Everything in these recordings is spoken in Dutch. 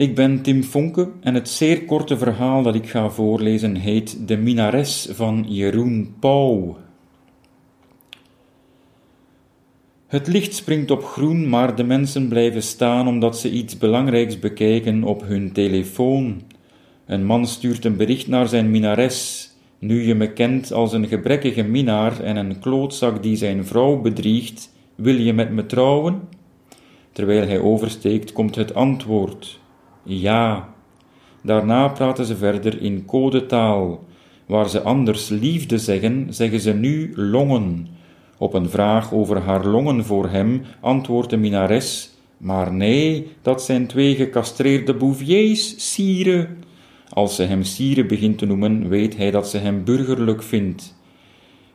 Ik ben Tim Fonke en het zeer korte verhaal dat ik ga voorlezen heet De Minares van Jeroen Pauw. Het licht springt op groen, maar de mensen blijven staan omdat ze iets belangrijks bekijken op hun telefoon. Een man stuurt een bericht naar zijn minares. Nu je me kent als een gebrekkige minaar en een klootzak die zijn vrouw bedriegt, wil je met me trouwen? Terwijl hij oversteekt, komt het antwoord. Ja. Daarna praten ze verder in codetaal. Waar ze anders liefde zeggen, zeggen ze nu longen. Op een vraag over haar longen voor hem antwoordt de minares: Maar nee, dat zijn twee gecastreerde bouviers, sire. Als ze hem sire begint te noemen, weet hij dat ze hem burgerlijk vindt.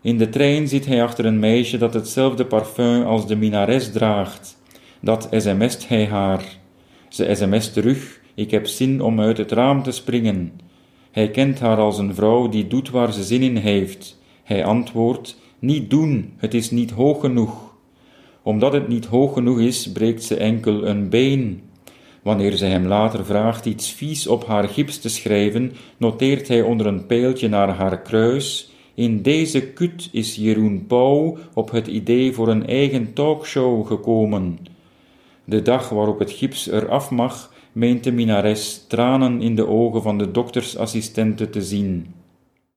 In de trein zit hij achter een meisje dat hetzelfde parfum als de minares draagt. Dat sms't hij haar. Ze sms terug: Ik heb zin om uit het raam te springen. Hij kent haar als een vrouw die doet waar ze zin in heeft. Hij antwoordt: Niet doen, het is niet hoog genoeg. Omdat het niet hoog genoeg is, breekt ze enkel een been. Wanneer ze hem later vraagt iets vies op haar gips te schrijven, noteert hij onder een pijltje naar haar kruis: In deze kut is Jeroen Pauw op het idee voor een eigen talkshow gekomen. De dag waarop het gips eraf mag, meent de minares tranen in de ogen van de doktersassistente te zien.